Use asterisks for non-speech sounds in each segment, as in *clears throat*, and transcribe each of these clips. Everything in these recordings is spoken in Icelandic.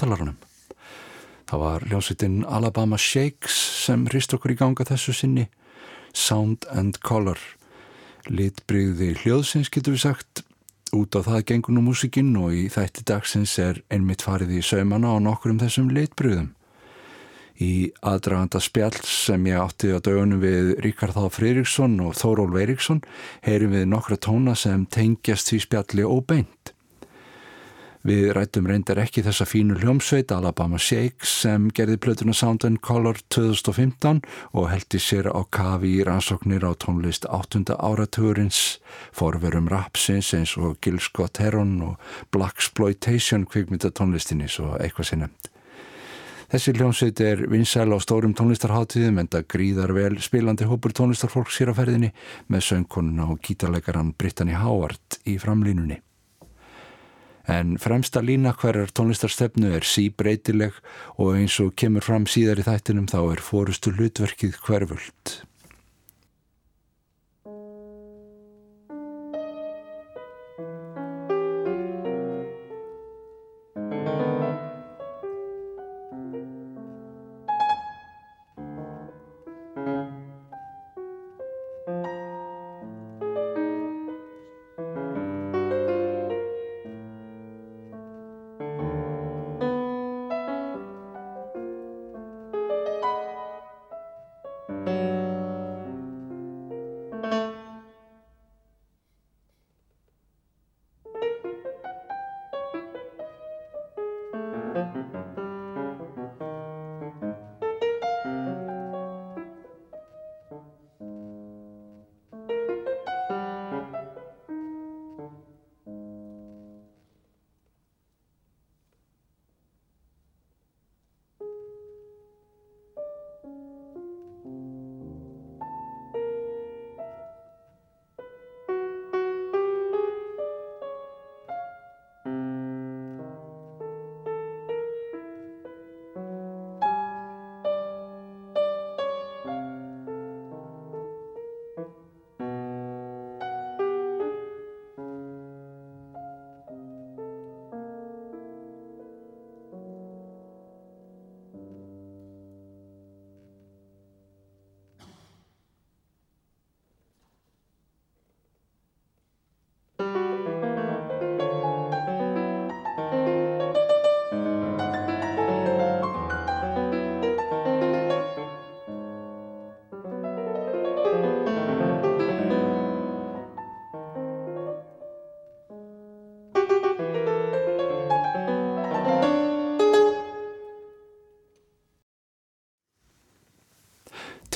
hátalarunum. Það var hljómsveitin Alabama Shakes sem hrist okkur í ganga þessu sinni, Sound and Color. Litbrigði hljóðsins getur við sagt, út á það gengur nú músikinn og í þætti dagsins er einmitt farið í saumana á nokkur um þessum litbrigðum. Í aðdraganda spjall sem ég átti á dögunum við Ríkard Þá Fririksson og Þóról Veiriksson heyrim við nokkra tóna sem tengjast því spjalli óbeint. Við rættum reyndar ekki þessa fínu hljómsveit Alabama Shakes sem gerði plötuna Sound and Color 2015 og heldi sér á kafi í rannsóknir á tónlist 8. áratugurins, forverum rapsins eins og Gil Scott Heron og Blaxploitation kvikmyndatónlistinni svo eitthvað sé nefnd. Þessi hljómsveit er vinsæl á stórum tónlistarháttíðum en það gríðar vel spilandi hópur tónlistarfólks hér á ferðinni með söngkonuna og gítarleikaran Brittany Howard í framlínunni. En fremsta lína hverjar tónlistarstefnu er síbreytileg og eins og kemur fram síðar í þættinum þá er fórustu hlutverkið hverfult.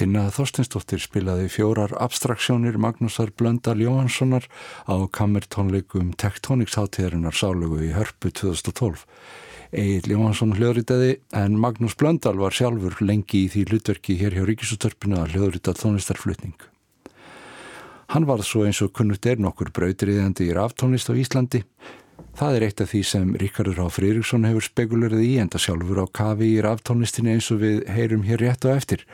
Tinna Þorstinsdóttir spilaði fjórar abstraksjónir Magnúsar Blöndal Jóhanssonar á kammertónleikum Tektonikshátíðarinnar sálugu í Hörpu 2012. Egil Jóhansson hljóðritaði en Magnús Blöndal var sjálfur lengi í því hlutverki hér hjá Ríkisútörpinu að hljóðrita tónlistarflutning. Hann varð svo eins og kunnut er nokkur brautriðandi í raftónlist á Íslandi. Það er eitt af því sem Ríkardur H. Frýriksson hefur spekulerið í enda sjálfur á kafi í raftónlistinni eins og við heyrum hér rétt og eftir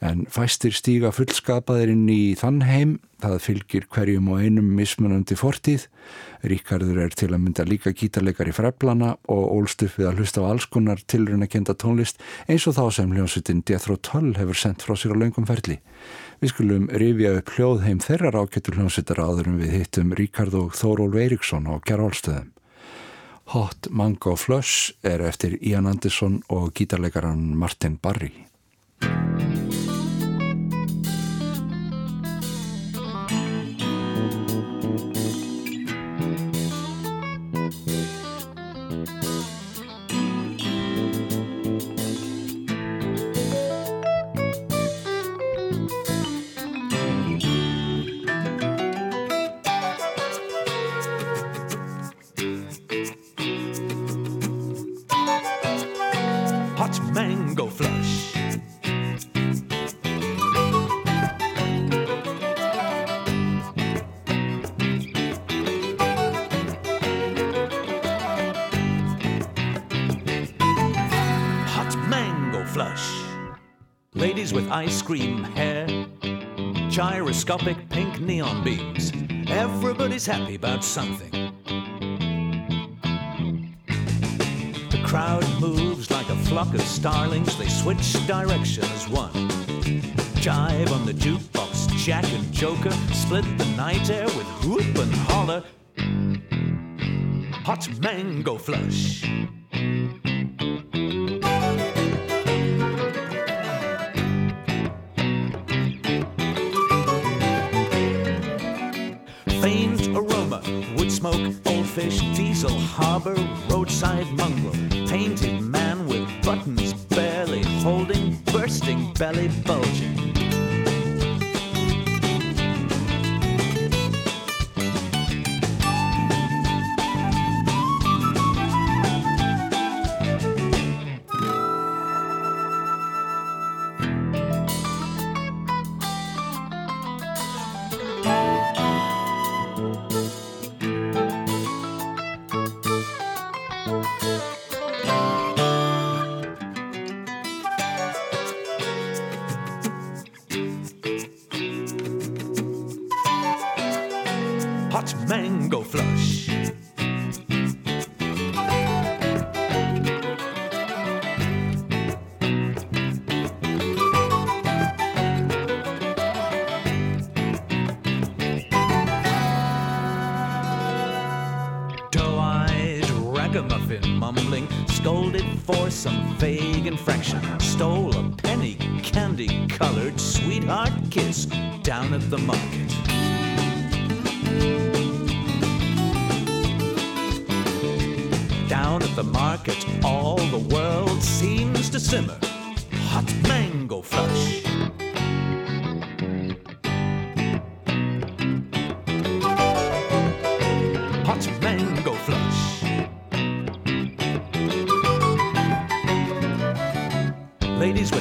en fæstir stíga fullskapaðir inn í þann heim, það fylgir hverjum og einum mismunandi fortíð. Ríkardur er til að mynda líka gítarleikar í freblana og ólst upp við að hlusta á allskonar tilruna kenda tónlist eins og þá sem hljómsveitin Death Row 12 hefur sendt frá sér á laungum ferli. Við skulum rifja upp hljóðheim þeirra rákettur hljómsveitar áður en við hittum Ríkard og Þóról Veiriksson á Gerálstöðum. Hot Mango Flush er eftir Ian Anderson og gítarleikaran Martin Barry. something. The crowd moves like a flock of starlings, they switch direction as one. Jive on the jukebox, Jack and Joker split the diesel, harbor, roadside mongrel, painted man with buttons barely holding, bursting belly bulging.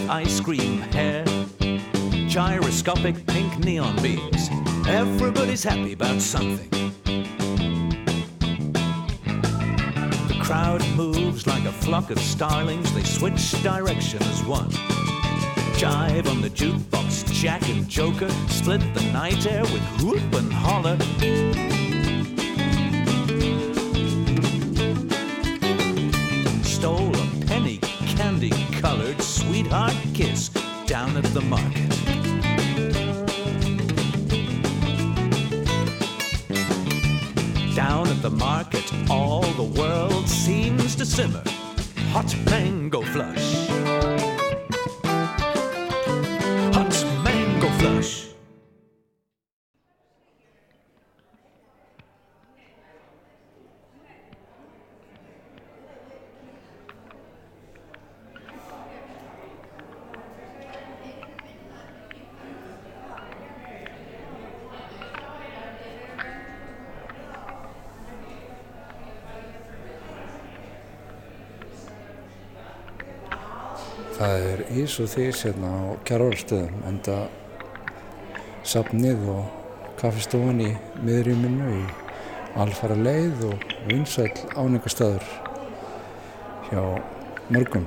Ice cream hair, gyroscopic pink neon beams. Everybody's happy about something. The crowd moves like a flock of starlings, they switch direction as one. Jive on the jukebox, Jack and Joker split the night air with whoop and holler. Sweetheart kiss down at the market. Down at the market, all the world seems to simmer. Hot mango flush. Ís og þís hérna á kjárvalstöðum enda safnið og kaffestofan í miðrýminu í alfara leið og vinsæl áningastæður hjá mörgum.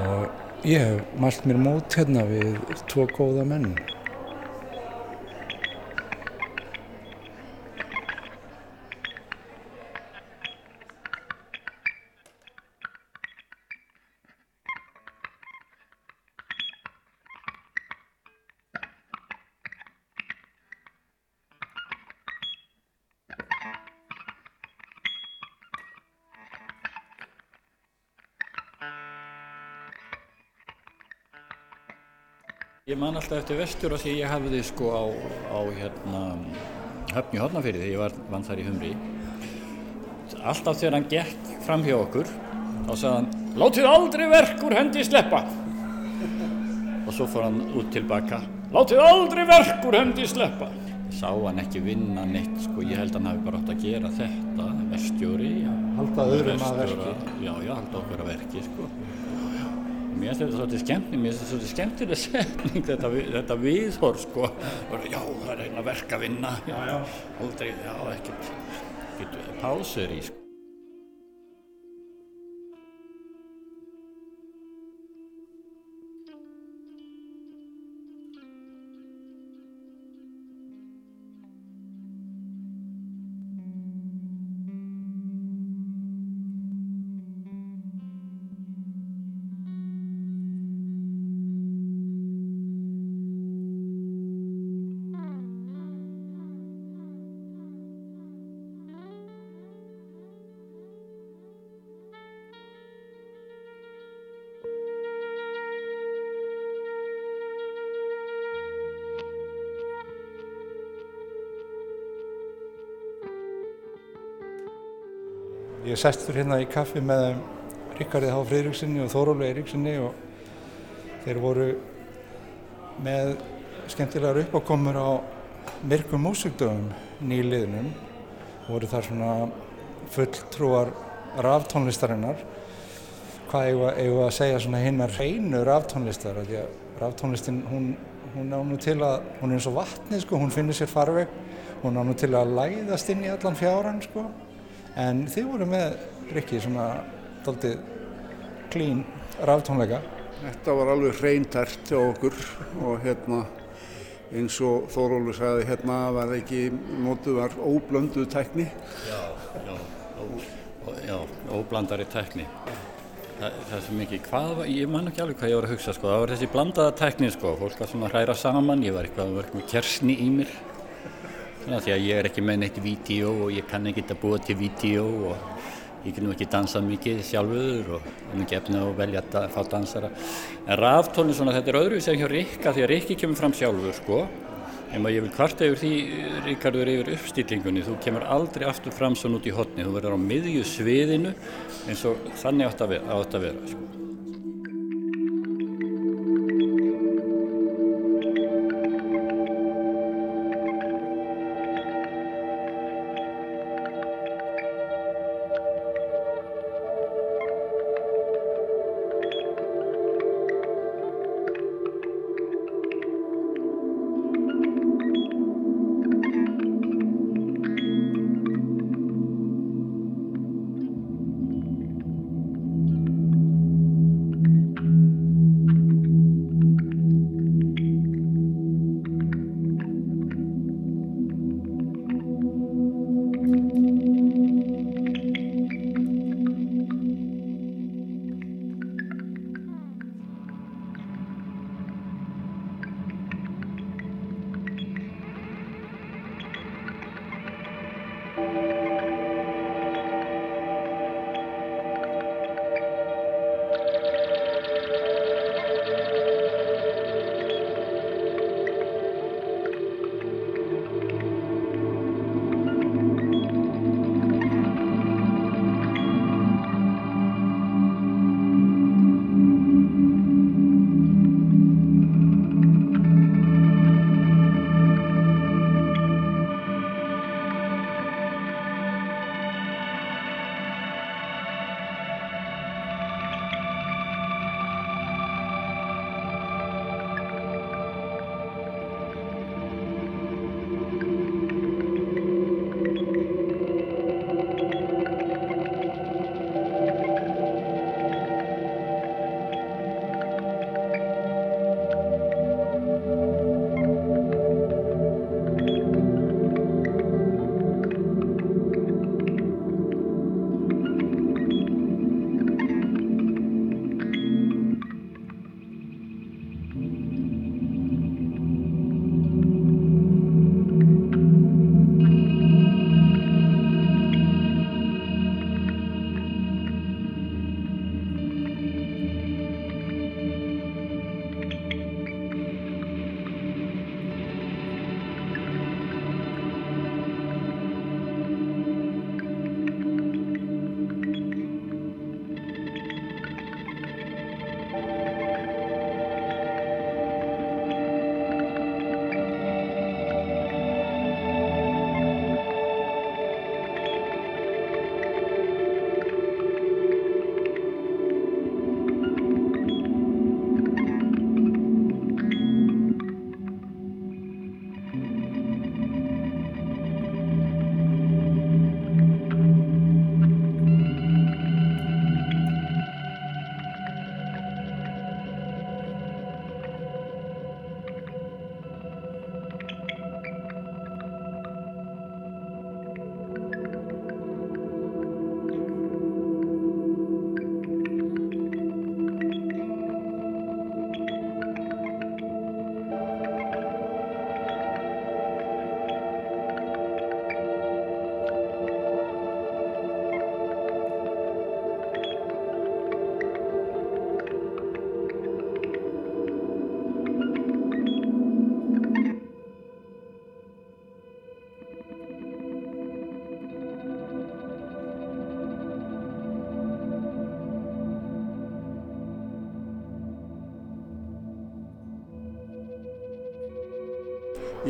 Og ég hef mælt mér mót hérna við tvo góða menn man alltaf eftir vestur og því ég hafði sko á, á hérna, höfn í Hortnafyrði þegar ég var, vann þar í Humri. Alltaf þegar hann gekk fram hjá okkur, þá sagði hann, látið aldrei verk úr hendi sleppa. Og svo fór hann út tilbaka, látið aldrei verk úr hendi sleppa. Sá hann ekki vinna neitt, sko, ég held að hann hafi bara átt að gera þetta, verstjóri. Halda öðrum að verki. Já, já, halda okkur að verki, sko. Mér finnst þetta svolítið skemmtileg, mér finnst þetta svolítið skemmtileg setning, þetta, þetta viðhor, sko. Já, það er að verka að vinna. Já, já. Aldrei, já, ekkert, ekkert pásur í, sko. Ég sestur hérna í kaffi með Ríkarið Há Friðrikssoni og Þóróli Eiríkssoni og þeir voru með skemmtilegar uppákomur á myrkum músikdöfum nýliðnum voru þar svona fulltrúar ráftónlistarinnar hvað eigum við eigum við að segja svona hinnar hreinu ráftónlistar því að ráftónlistin hún, hún á nú til að hún er eins og vatni sko, hún finnir sér farveg. Hún á nú til að læðast inn í allan fjáran sko en þið voru með Rikki svona doldið klín ráftónleika Þetta var alveg hreintært hjá okkur og hérna eins og Þórólu sagði hérna var ekki nótuð var óblönduð tækni. Já, já, ó, já, óblandari tekni. Þa, það er svo mikið, hvað var, ég man ekki alveg hvað ég var að hugsa sko, það var þessi blandaða tekni sko, fólk var svona að hræra saman, ég var eitthvað, það var eitthvað kersni í mér. Því að ég er ekki með neitt vídeo og ég kann ekki þetta búa til vídeo og ég nú ekki dansað mikið sjálfur og nú ekki efnið að velja að fá dansara. En ráftónli svona, þetta er öðruvísi en hjá Rikka því að Rikki kemur fram sjálfur sko. En ég vil kvarta yfir því, Ríkardur, yfir uppstillingunni, þú kemur aldrei aftur fram svona út í hotni, þú verður á miðju sviðinu eins og þannig átt að vera, átt að vera sko.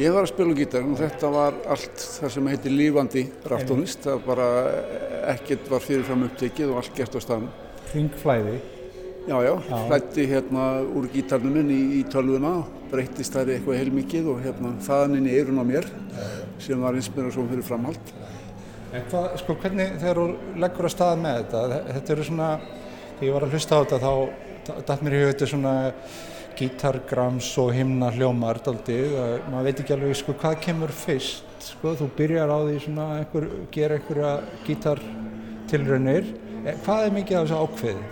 Ég var að spila gítar og þetta var allt það sem heitir lífandi raftónist. Það bara ekkert var fyrirfram upptekið og allt gert á staðnum. Ringflæði. Já, já, Já. hlætti hérna úr gítarnum minn í, í tölvuna, breyttist þær eitthvað heilmikið og hérna þaðan inn í eirun á mér sem var inspirasjón fyrir framhald. En hvað, sko, hvernig þegar þú leggur að stað með þetta, þe- þetta eru svona, þegar ég var að hlusta á þetta þá datt mér í hug þetta svona gítargrams og himna hljómar daldið, að maður veit ekki alveg sko hvað kemur fyrst, sko, þú byrjar á því svona einhver, gera einhverja gítartilraunir, Eh, hvað er mikið af þessu ákveði?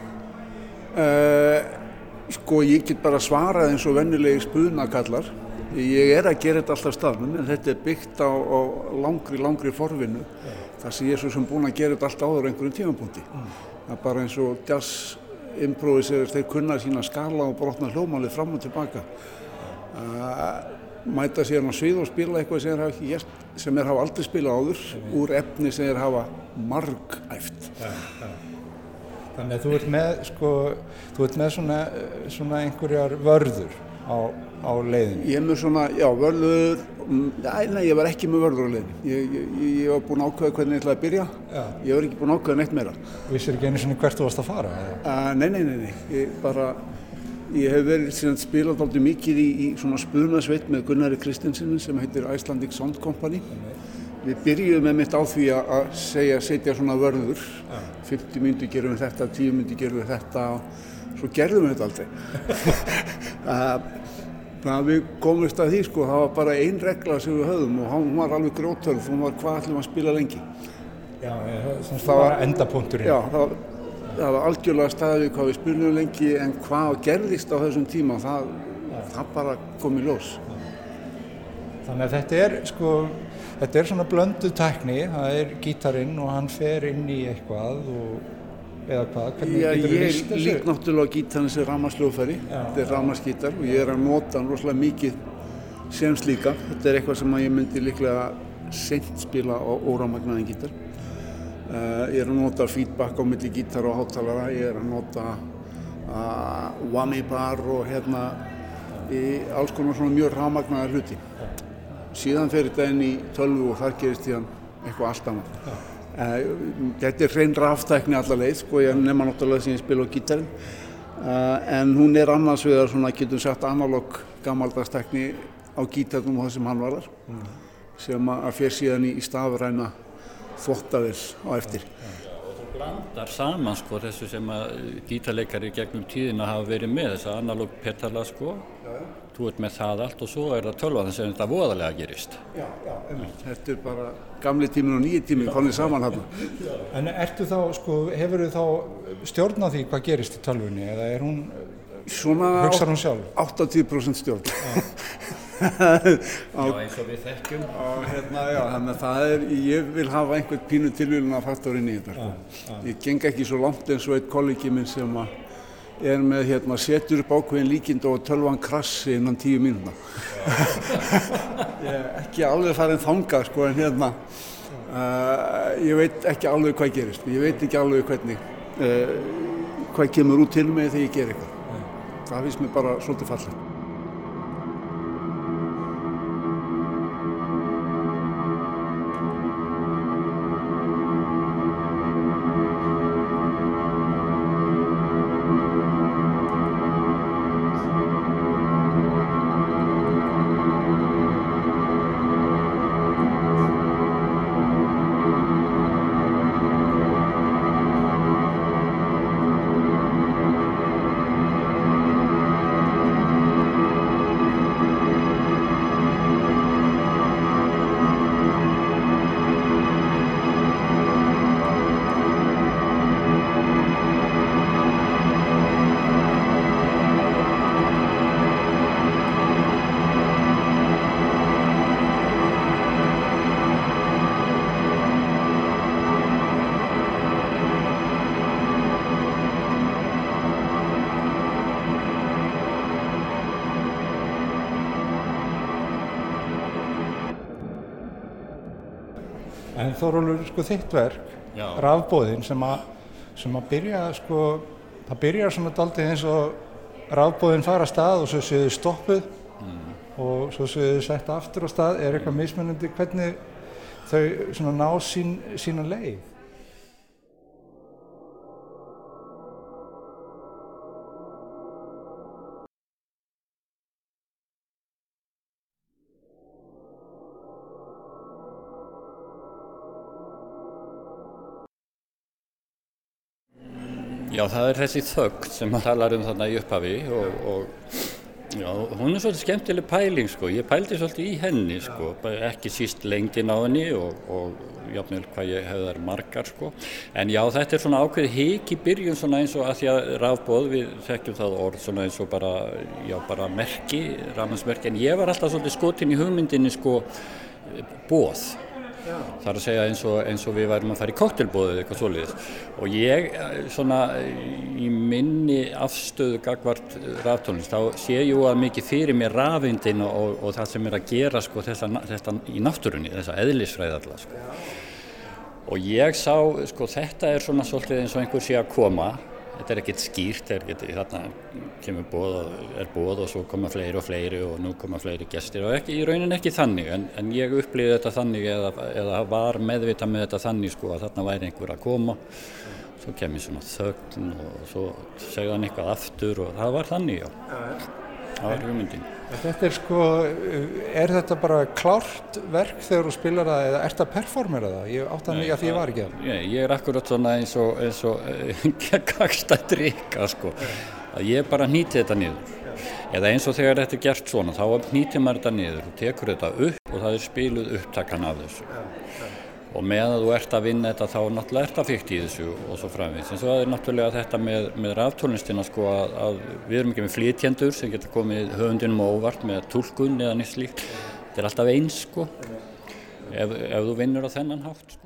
Uh, sko ég get bara svarað eins og vennilegi spunakallar. Ég er að gera þetta alltaf stafnum en þetta er byggt á, á langri, langri forvinnu. Það sem ég er svo sem búin að gera þetta alltaf áður á einhverjum tímapunkti. Það er bara eins og jazz improviserur, þeir kunna sína skala og brotna hljómalið fram og tilbaka. Mæta sér á svið og spila eitthvað sem þeir hafa ekki gert, sem þeir hafa aldrei spilað áður, úr efni sem þeir hafa margæft. Þannig að þú ert með, sko, þú ert með svona, svona einhverjar vörður á, á leiðinu. Ég er með svona, já, vörður, nei, nei, ég var ekki með vörður á leiðinni. Ég, ég, ég var búinn að ákveða hvernig ég ætlaði að byrja. Já. Ég var ekki búinn að ákveða neitt meira. Vissir ekki einu svona hvert þú varst að fara? Uh, nei, nei, nei, nei, ég bara, ég hef verið spilað aldrei mikið í, í svona spunasveit með Gunnari Kristinsen sem heitir Icelandic Sound Company. Við byrjuðum með mitt á því að segja, setja svona vörður. 50 myndu gerum við þetta, 10 myndu gerum við þetta og svo gerðum við þetta aldrei. *laughs* Þannig að við komumst að því sko, það var bara ein regla sem við höfðum og hún var alveg grótörð, hún var hvað ætlum að spila lengi. Já, svona Það var- endapunkturinn. Já, það var, það var algjörlega staðið hvað við spilum lengi en hvað gerðist á þessum tíma, það, það bara kom í ljós. Þannig að þetta er sko, þetta er svona blönduð tækni, það er gítarinn og hann fer inn í eitthvað og, eða hvað, hvernig Já, geturðu ég lýst þessu? lík náttúrulega á gítarinn sem rammarsljófæri, þetta er rammarskítar og ég er að nota hann rosalega mikið sem slíka. Þetta er eitthvað sem ég myndi líklega seint spila á óramagnaðin gítar. Uh, ég er að nota feedback á milli gítar og hátalara, ég er að nota uh, whammy bar og hérna í alls konar svona mjög ramagnaðar hluti. Síðan fer þetta inn í tölvu og þar gerist síðan eitthvað allt annað. Uh, þetta er hrein ráftækni allar leið, sko, ég nema náttúrulega sem ég spila á gítarinn. Uh, en hún er annars vegar svona, getum sagt, analog gamaldagstækni á gítarnum og það sem hann varðar. Sem að að fer síðan í, stafræna þvottavill á eftir. blandar saman sko þessu sem að gítarleikari gegnum tíðina hafa verið með þessa analóg petala sko þú ert með það allt og svo er það tölvan sem þetta voðalega gerist Já, já, einmitt. Þetta er bara gamli tíminn og nýji tíminn konið saman hérna. En ertu þá, sko, hefur þá stjórn á því hvað gerist í tölvunni eða er hún, Svona hugsar hún sjálf? 80% stjórn. Já *laughs* eins og við þekkjum Og hérna, já, þannig að það er, ég vil hafa einhvern pínu tilvíluna faktor inn í þetta. Sko. Ég geng ekki svo langt eins og eitt kollegi minn sem að er með, hérna, setur upp ákveðin líkind og tölvan krassi innan tíu *laughs* er ekki alveg farin þangað, sko, en hérna, uh, ég veit ekki alveg hvað gerist. Ég veit ekki alveg hvernig, uh, hvað kemur út til mig þegar ég ger eitthvað. Það finnst mér bara svolítið fallið. En Þórólur, sko, þitt verk, Já. rafbóðin sem að, sem að byrja, sko, það byrjar svona daldið eins og rafbóðin fara að stað og svo séu þau stoppuð og svo séu þið sett aftur á stað, er eitthvað mismunandi hvernig þau svona ná sín, sína leið? Já, það er þessi þögn sem talar um þarna í upphafi og, og já, hún er svolítið skemmtileg pæling sko, ég pældi svolítið í henni sko, ekki síst lengdin á henni og, og jáfnveil hvað ég hefði þær margar sko, en já þetta er svona ákveði hík í byrjun svona eins og að því að rafbóð við þekkjum það orð svona eins og bara, já bara merki, rafmansmerki, en ég var alltaf svolítið skotin í hugmyndinni sko bóð Það er að segja eins og, eins og við værum að fara í kóttelbóðið eitthvað svoleiðis. Og ég svona í minni afstöðu gagvart ráftónlist þá sé ég að mikið fyrir mér rafindin og, og það sem er að gera sko þetta í náttúrunni, þessa eðlisfræði alltaf sko. Og ég sá sko þetta er svona svolítið eins og einhver sé að koma þetta er ekkert skýrt, er ekkert, þarna kemur bóð og er bóð og svo koma fleiri og fleiri og nú koma fleiri gestir og ekki, í raunin ekki þannig en, en ég upplýði þetta þannig eða, eða var meðvita með þetta þannig sko að þarna væri einhver að koma. Svo kemur svona þögn og svo segja hann eitthvað aftur og það var þannig já, það var hugmyndin. Þetta er sko, er þetta bara klárt verk þegar þú spilar það eða ert það að performera það? Ég átti að mikið að því ég var ekki það. Ég, ég er akkurat svona eins og, eins og gagst að drika sko, að ég bara nýti þetta niður. Eða eins og þegar þetta er gert svona, þá nýtir maður þetta niður og tekur þetta upp og það er spiluð upptakan af þessu. Og meðan þú ert að vinna þetta þá náttúrulega ert að fyrkt í þessu og svo framvegis. En svo er náttúrulega þetta með, með ráftólnistina sko að, að við erum ekki með flytjendur sem getur komið höfundinum óvart með tólkun eða nýtt slíkt. Þetta er alltaf eins sko ef, ef þú vinnur á þennan hátt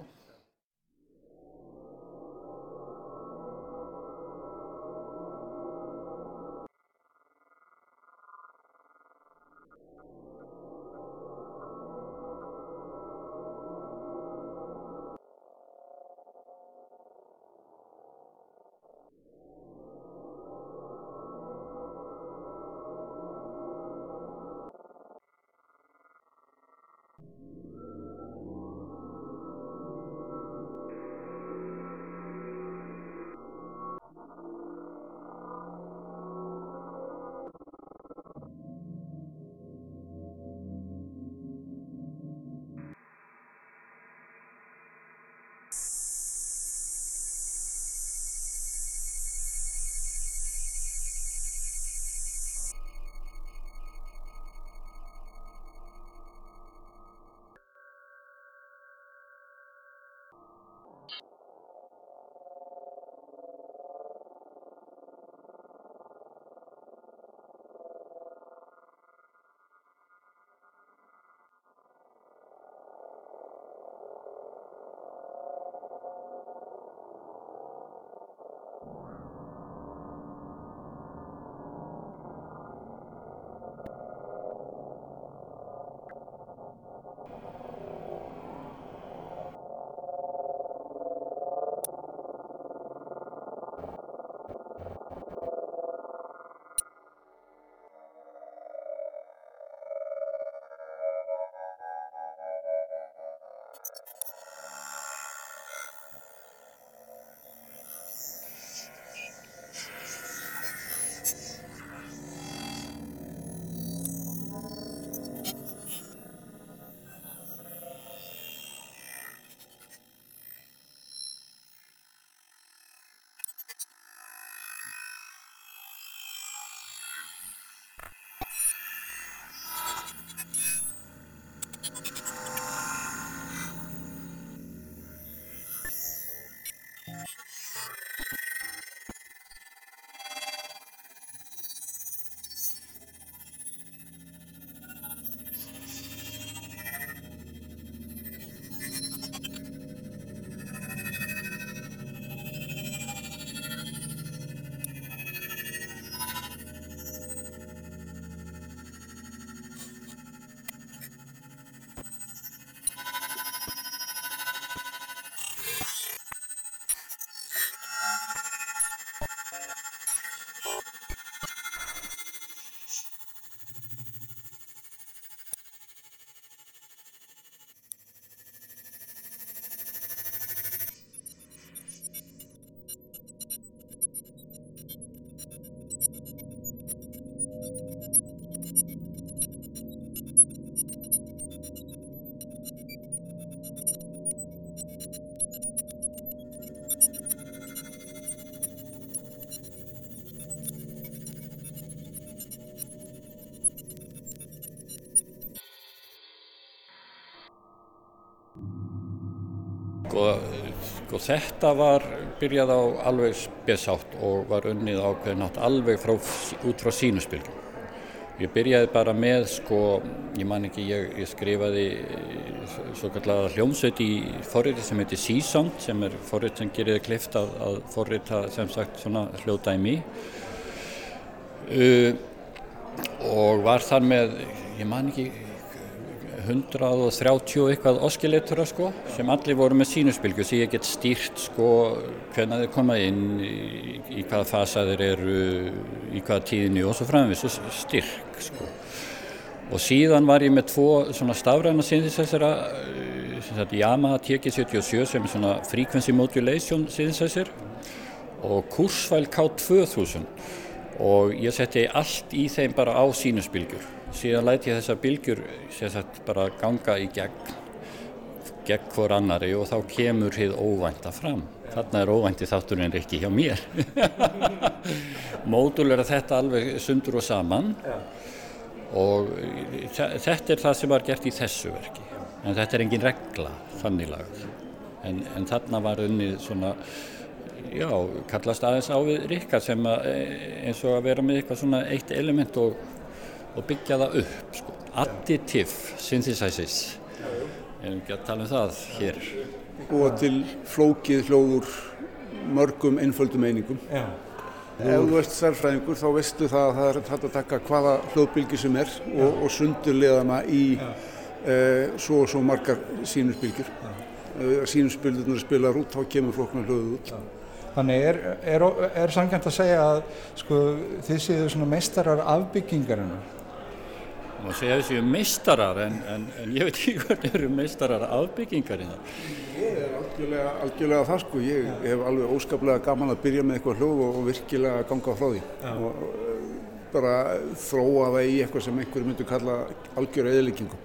Sko. Sko, þetta var byrjað á alveg spessátt og var unnið ákveðin átt alveg frá, út frá sínuspilgum. Ég byrjaði bara með sko, ég man ekki, ég, ég skrifaði svo kallega hljómsveit í forriti sem heitir Seasound sem er forrit sem gerir klift að, að forrita sem sagt svona hljóðdæmi uh, og var þar með, ég man ekki, 130 eitthvað oskileitura sko sem allir voru með sínuspilgu sem ég get stýrt sko hvernig þeir koma inn, í, í hvaða fasa þeir eru, í hvaða tíðinu og svo framvegis og styrk sko. Og síðan var ég með tvo svona stafræna synthesizera, Yamaha TG77 sem er svona frequency modulation synthesizer og Kurzweil K2000 og ég setti allt í þeim bara á sínuspilgjur síðan læti ég þessa bylgjur sagt, bara ganga í gegn gegn hvor annari og þá kemur hér óvænta fram. Þarna er óvænti þátturinn ekki hjá mér. *laughs* Módul er að þetta alveg sundur og saman og þetta er það sem var gert í þessu verki. En þetta er engin regla, þannig lagað. En, en þarna var unnið svona, já, kallast aðeins á við rikka sem að, eins og að vera með eitthvað svona eitt element og og byggja það upp sko. additive synthesizes en ekki að tala um það hér. Og til flókið hljóður mörgum einföldum einingum. Já. ef þú ert særfræðingur þá veistu það að það er hægt að taka hvaða hljóðbylgi sem er og, og sundurleðana í e, svo og svo margar sínusbylgjur ef sínusbylgjurnar spilar út þá kemur flokknar hljóðuð út. Já. Þannig er, er, er sangjönd að segja að sko, þið séu meistarar afbyggingarinnar má segja þessi um meistarar en, en, en ég veit ekki hvernig eru meistarar afbyggingar í það. Ég er algjörlega, algjörlega það sko, ég ja. hef alveg óskaplega gaman að byrja með eitthvað hljóð og, og virkilega ganga frá því ja. og bara þróa það í eitthvað sem einhverju myndu kalla algjör eðlikingu.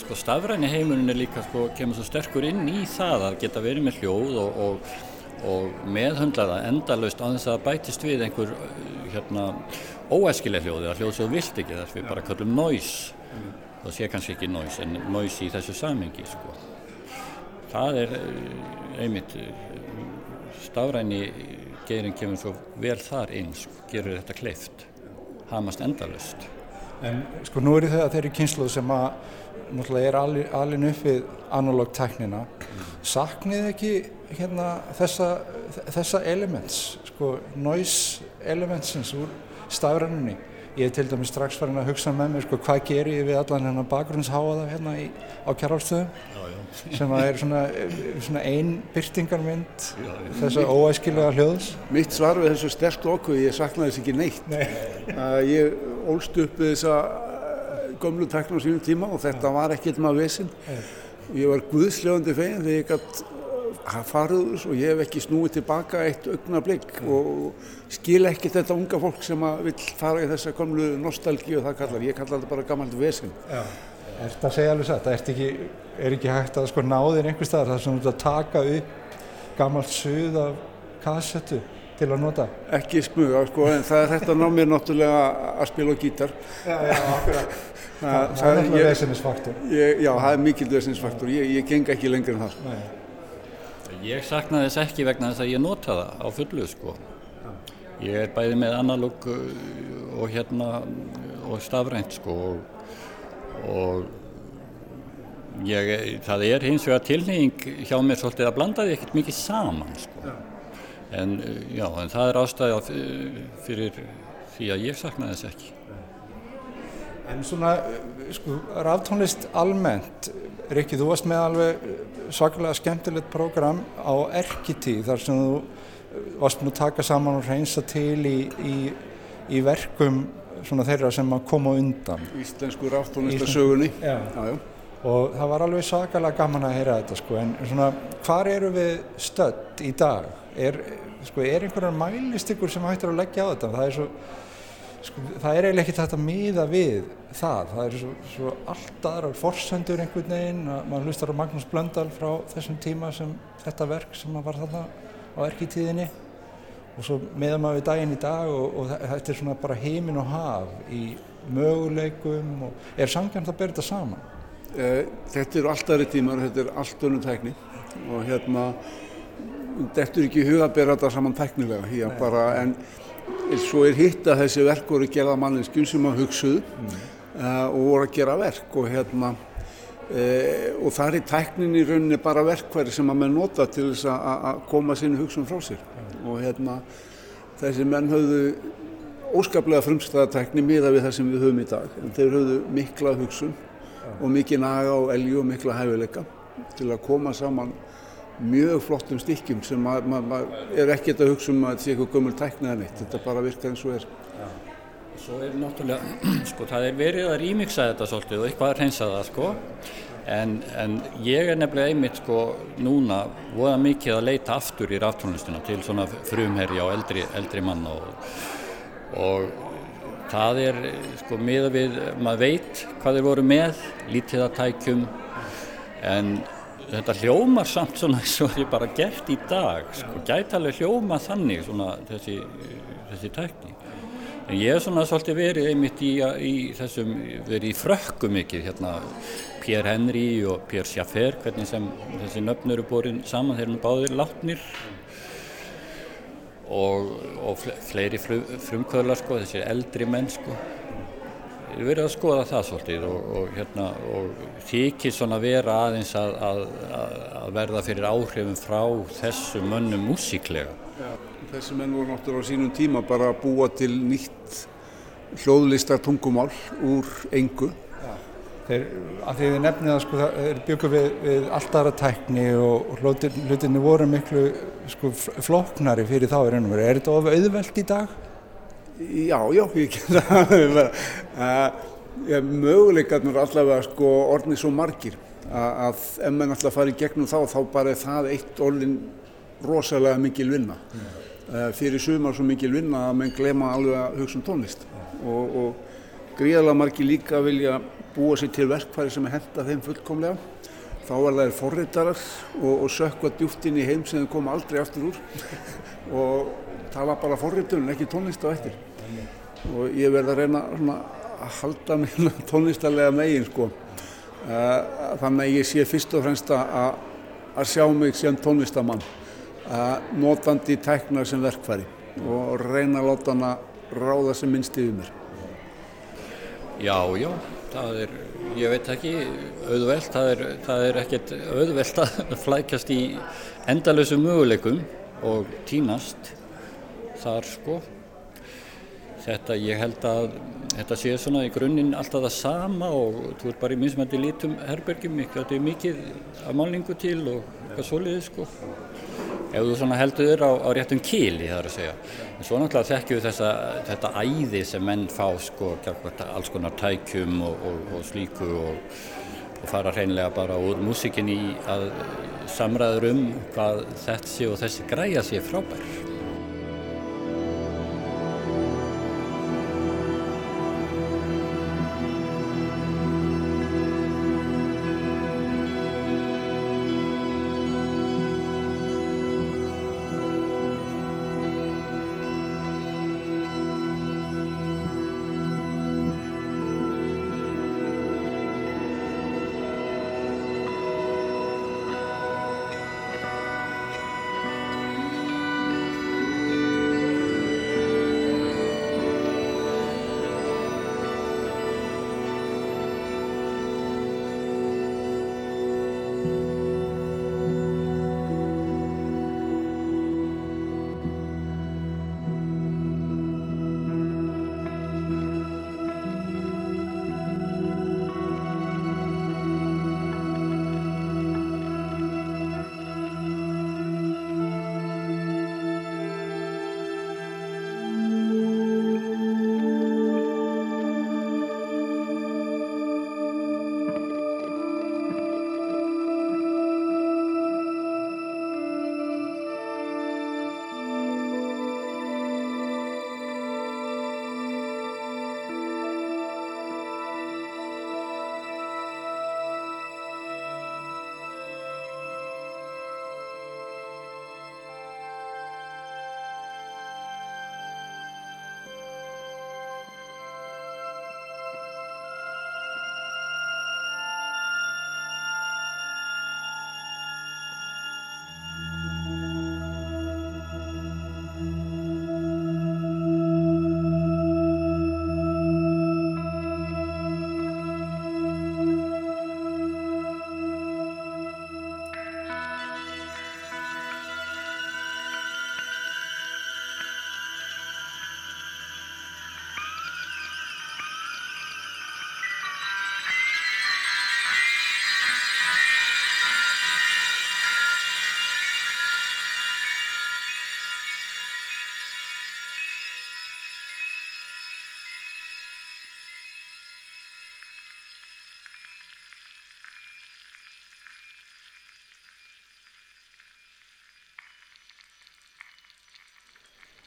Sko, stafræni heimurinn er líka sko, kemur svo sterkur inn í það að geta verið með hljóð og, og, og meðhundla það endalust á þess að bætist við einhver hérna, óæskileg hljóð eða hljóð sem vilt ekki þess að við bara kallum noise mm. það sé kannski ekki noise en noise í þessu samengi sko. það er eh, einmitt eh, stafræni geirin kemur svo vel þar inn, sko, gerur þetta kleift, hamast endalust. En sko nú er það þeirri kynsluð sem að náttúrulega er alin, alin upp við analóg teknina. Saknið ekki hérna þessa, þessa elements, sko noise elementsins úr stafræninni? Ég hef til dæmis strax farin að hugsa með mér sko hvað gerir ég við allan hennar bakgrunnsháða þarna í, á kjárhalstöðum sem að er svona, svona ein byrtingarmynd þessa óæskilega hljóðs. Mitt svar við þessu sterkt okkur, ég saknaði þess ekki neitt. Nei. Ég ólst upp við þessa gömlu tekna á sínum tíma og þetta var ekkert maður vesinn. Ég var guðsljóðandi fegin þegar ég gætt farið og ég hef ekki snúið tilbaka eitt augna blikk og skil ekki þetta unga fólk sem vil fara í þessa komlu nostálgi og það kallar, ég kallar þetta bara gammalt vesen. Já. Er þetta að segja alveg satt, er ekki, er ekki hægt að sko náðin einhver staðar þar sem þú ert að taka upp gammalt suð af kassettu til að nota? Ekki smuga sko en það er þetta ná mér náttúrulega að spila á gítar. Já, já, akkurat. *laughs* Það, það er náttúrulega vesenisfaktor. Já, það er mikil vesenisfaktor, ég, ég geng ekki lengur en það. Nei. Ég saknaði þess ekki vegna þess að ég nota það á fullu sko. Ég er bæði með analóg uh, og hérna og stafrænt sko og, og ég, það er hins vegar tilneying hjá mér svolítið að blanda því ekkert mikið saman sko. En uh, já, en það er ástæði fyrir því að ég saknaði þess ekki. En svona, sko, ráftónlist almennt, Rikki, þú varst með alveg svakalega skemmtilegt program á Erkitíð þar sem þú varst með að taka saman og reynsa til í, í, í verkum svona þeirra sem að koma undan. Íslensku ráftónlistasögunni. Já. Já, já. Og það var alveg svakalega gaman að heyra þetta sko, en svona, hvar eru við stödd í dag? Er, sko, er einhverjar mælistykur sem hættir að leggja á þetta? Það er svo sko, það er eiginlega ekkert hægt að miða við það, það er svo, svo allt aðrar forsendur einhvern veginn að mann hlustar á Magnús Blöndal frá þessum tíma sem þetta verk sem var þarna á erkitíðinni og svo miða maður við daginn í dag og, og þetta er svona bara heiminn og haf í möguleikum og er samkvæmt að bera þetta saman? Eh, þetta eru allt aðri tímar, þetta er allt önnum tækni og hérna er ekki huga að bera þetta saman tæknilega, bara en Svo er hitt að þessi verk voru að gera manneskjum sem að hugsuðu mm. uh, og voru að gera verk og hérna uh, og það er í rauninni bara verkværi sem að menn nota til þess að koma sínu hugsun frá sér mm. og hérna þessi menn höfðu óskaplega frumstæðatækni miða við það sem við höfum í dag en þeir höfðu mikla hugsun og mikið naga og elju og mikla hæfileika til að koma saman mjög flottum stykkjum sem maður er ekkert að hugsa um að þetta sé eitthvað gömul tæknað neitt, þetta bara virkar eins og er. Já. Svo er náttúrulega, *clears throat* sko það er verið að rýmiksa þetta svolítið og eitthvað að reynsa það sko en, en ég er nefnilega einmitt sko núna voða mikið að leita aftur í ráftónlistina til svona frumherja og eldri, eldri manna og, og það er sko miða við, maður veit hvað þeir voru með, lítið að tækjum en þetta hljómar samt svona eins og er bara gert í dag sko, gæti alveg hljóma þannig svona þessi, þessi tækni. En ég hef svona svolítið verið einmitt í, í þessum, verið í frökku mikið hérna Pierre Henry og Pierre Schaffer hvernig sem þessi nöfn eru borin saman þeir eru báðir látnir. Og, og fleiri frumkvöðlar sko, þessi eldri menn sko verið að skoða það svolítið og, og, hérna, og þykir svona vera aðeins að, að, að verða fyrir áhrifum frá þessu mönnum músíklega. Ja, þessi menn voru náttúrulega á sínum tíma bara að búa til nýtt hljóðlistar tungumál úr engu. Ja. Þeir, að því þið nefnið að sko, þeir byggur við, við allt aðra tækni og, hlutinni voru miklu sko, flóknari fyrir þá er ennum verið. Er þetta ofið auðvelt í dag? Já, já, ég kynna það. *laughs* Möguleikarnir allavega sko orðnið svo margir að ef maður alltaf farið gegnum þá þá bara er það eitt orðin rosalega mikil vinna. Mm. Fyrir sumar svo mikil vinna að mann glema alveg að hugsa um tónlist og, og gríðalega margir líka vilja búa sér til verkfæri sem er henda þeim fullkomlega. Þá er það forreitarar og, og sökva djúft inn í heim sem þeim koma aldrei aftur úr *laughs* og var bara forritun, ekki tónlist á eftir og ég verði að reyna að halda mér tónlistarlega megin sko. þannig að ég sé fyrst og fremst að að sjá mig sem tónlistamann að notandi tækna sem verkfæri og reyna að láta hana ráða sem minnst yfir mér. Já, já, það er, ég veit ekki, auðvelt, það er, það er ekkert auðvelt að flækjast í endalösu möguleikum og tínast þar sko. Þetta, ég held að þetta sé svona í grunninn alltaf það sama og þú ert bara í mismætti lítum herbergjum, þetta er mikið af málningu til og eitthvað svoleiðið sko. Ef þú svona heldur þér á, á réttum kíli það er að segja. En svo náttúrulega þekkjum við þessa, þetta æði sem menn fá sko, alls konar tækjum og, og, og slíku og, og fara hreinlega bara úr músikinni að samræður um hvað þessi og þessi græja sé frábær.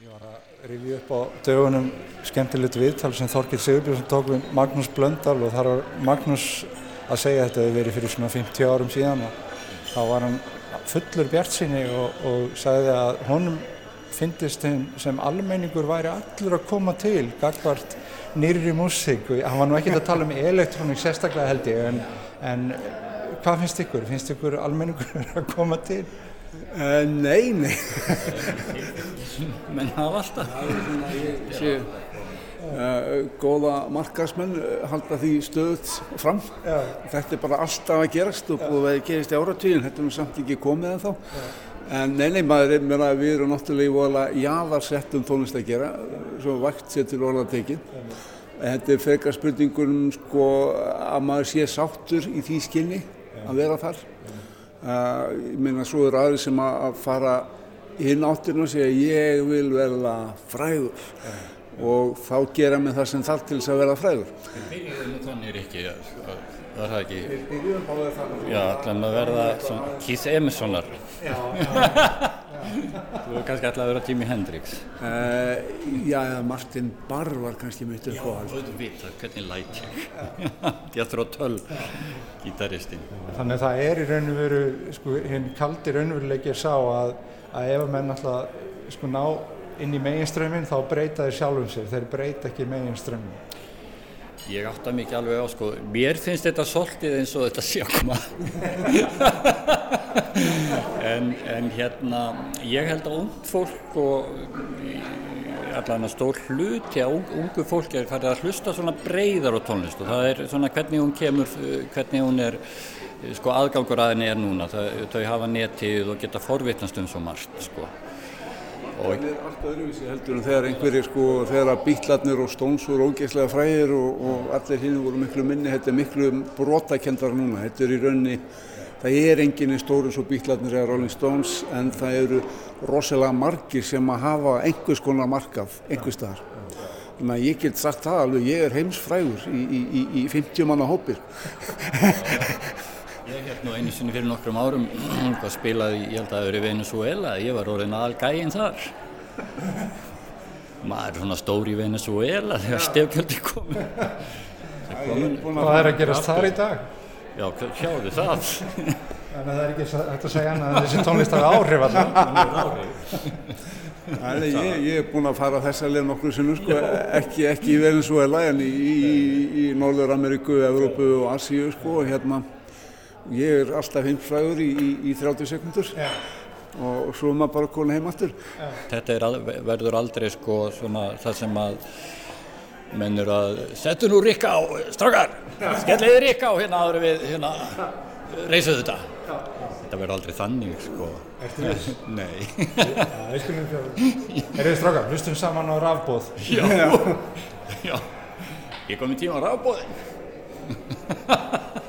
Ég var að rifja upp á dögunum skemmtilegt viðtal sem Þorkil Sigurbjörnsson tók við Magnús Blöndal og þar var Magnús að segja þetta hefur verið fyrir svona 50 árum síðan og þá var hann fullur bjart sinni og, og sagði að honum fyndist sem almenningur væri allur að koma til gagvart nýri músík og hann var nú ekki að tala um elektrónik sérstaklega held ég en, en hvað finnst ykkur? Finnst ykkur almenningur *laughs* að koma til? Uh, nei, nei. menn hafa alltaf. Uh, góða markaðsmenn uh, halda því stöðut fram. Já. Þetta er bara alltaf að gerast og búið að gerast í áratvíðin, þetta er nú samt ekki komið en þá. En nei, nei, maður er meira að við erum náttúrulega í vola jáðarsettum tónlist að gera, svo vakt sér til orða tekið. Þetta er frekar spurningunum sko að maður sé sáttur í því skinni að vera þar. Uh, ég meina svo eru aðri sem að fara inn áttirinn og segja ég vil verða fræður yeah. og þá gera með það sem þarf til þess að verða fræður. Þannig ekki, það er það ekki. Að. Já, ætlum að verða Keith Emersonar. Já, já. *laughs* Þú hefur kannski alltaf að vera Jimi Hendrix. Uh, já, Martin Barr var kannski mitt upp á allt. Já, þú veit það, hvernig læt ég. *laughs* Jethro Tull, gítaristinn. Þannig að það er í raun og veru, sko, hinn kaldi raunveruleiki er sá að, að ef að menn alltaf sko ná inn í meginströmmin þá breyta þeir sjálfum sér, þeir breyta ekki meginströmmin. Ég átta mikið alveg á sko, mér finnst þetta svolítið eins og þetta koma. *laughs* en, en hérna, ég held að ung fólk og allan að stór hluti að ung, ungu fólk er farið að hlusta svona breyðar á tónlist og það er svona hvernig hún kemur, hvernig hún er, sko aðgangur aðeins er núna, það, þau hafa netið og geta forvittnast um svo margt sko. Og það er alltaf öðruvísi heldur en þegar einhverjir sko, þegar bílarnir og stóns voru ógeðslega fræðir og, og allir hinn voru miklu minni, þetta er miklu brotakendar núna, þetta er í raunni, það er enginn í stóru svo bílarnir eða Rolling Stones en það eru rosalega margir sem að hafa einhvers konar markað, einhvers staðar. Þannig að ég get sagt það alveg, ég er heimsfrægur í, í, í, í 50 manna hópir. Ég hef nú einu sinni fyrir nokkrum árum *clears throat* hvað spilaði, ég held að það eru Venezuela, ég var orðin aðal gæinn þar. Maður er svona stór í Venezuela þegar stefkjöldi komin. Hvað er að gerast þar í dag? Já, sjáðu það. Þannig að það er ekki hægt að segja annað en þessi tónlist hafi áhrif alltaf. *laughs* Æ, ég, ég er búinn að fara þessa leið nokkur sinnum sko, ekki, ekki í Venezuela en í, í, í Norður Ameríku, Evrópu og Asíu sko, hérna ég er alltaf heimfræður í, í, í 30 sekundur ja. og svo er maður bara komin heim aftur. Ja. Þetta al verður aldrei sko svona það sem að mennur að setja nú Rikka á, strákar, skelliði Rikka á hérna áður við hérna reysuðu þetta. Ja. Þetta verður aldrei þannig sko. Ertu þess? *laughs* Nei. Er þið strákar, hlustum saman á rafbóð? Já, já. Ég kom í tíma á rafbóðin. *laughs*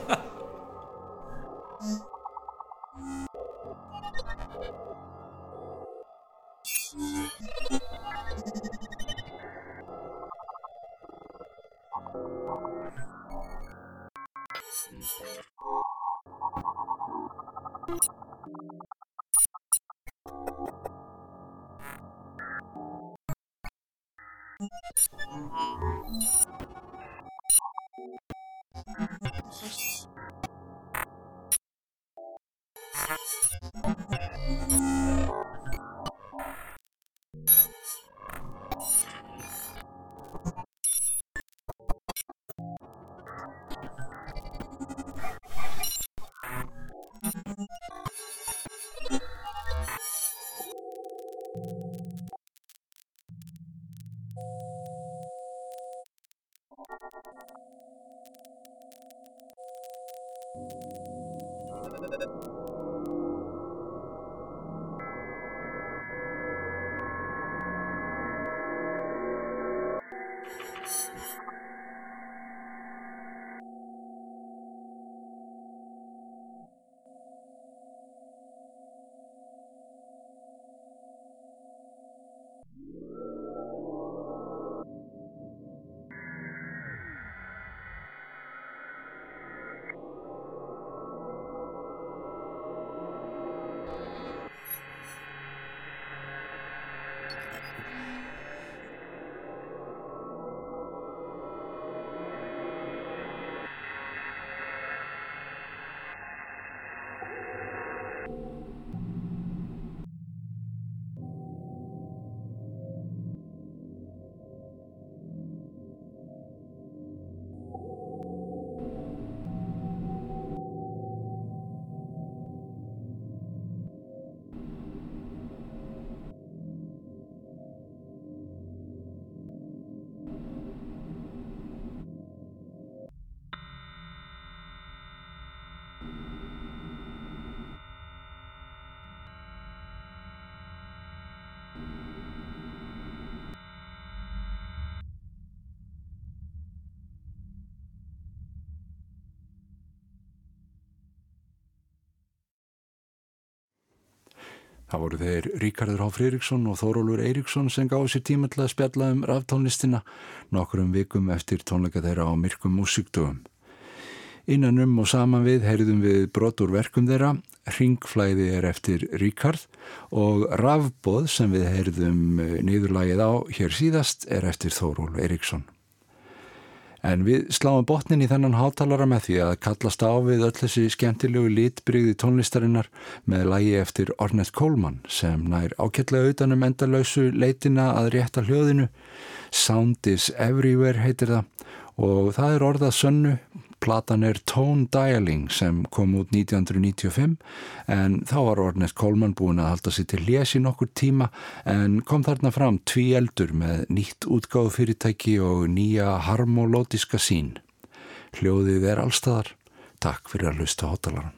そして。Það voru þeir Ríkardur H. Fríriksson og Þórólur Eiríksson sem gáði sér tíma til að spjalla um raftónlistina nokkurum vikum eftir tónleika þeirra á myrkum músíktugum. Innanum og saman við heyrðum við brotur verkum þeirra, Ringflæði er eftir Ríkard og Rafbóð sem við heyrðum nýðurlægið á hér síðast er eftir Þóról Eiríksson. En við sláum botnin í þennan hátalara með því að kallast á við öll þessi skemmtilegu litbrygði tónlistarinnar með lægi eftir Ornette Coleman sem nær ákveðlega utanum endalausu leitina að rétta hljóðinu. Sound is everywhere heitir það og það er orðað sönnu platan er Tone Dialing sem kom út 1995 en þá var Ornett Coleman búin að halda sér til lesi nokkur tíma en kom þarna fram tví eldur með nýtt útgáð fyrirtæki og nýja harmolótiska sín hljóðið er allstaðar takk fyrir að hlusta hótalaran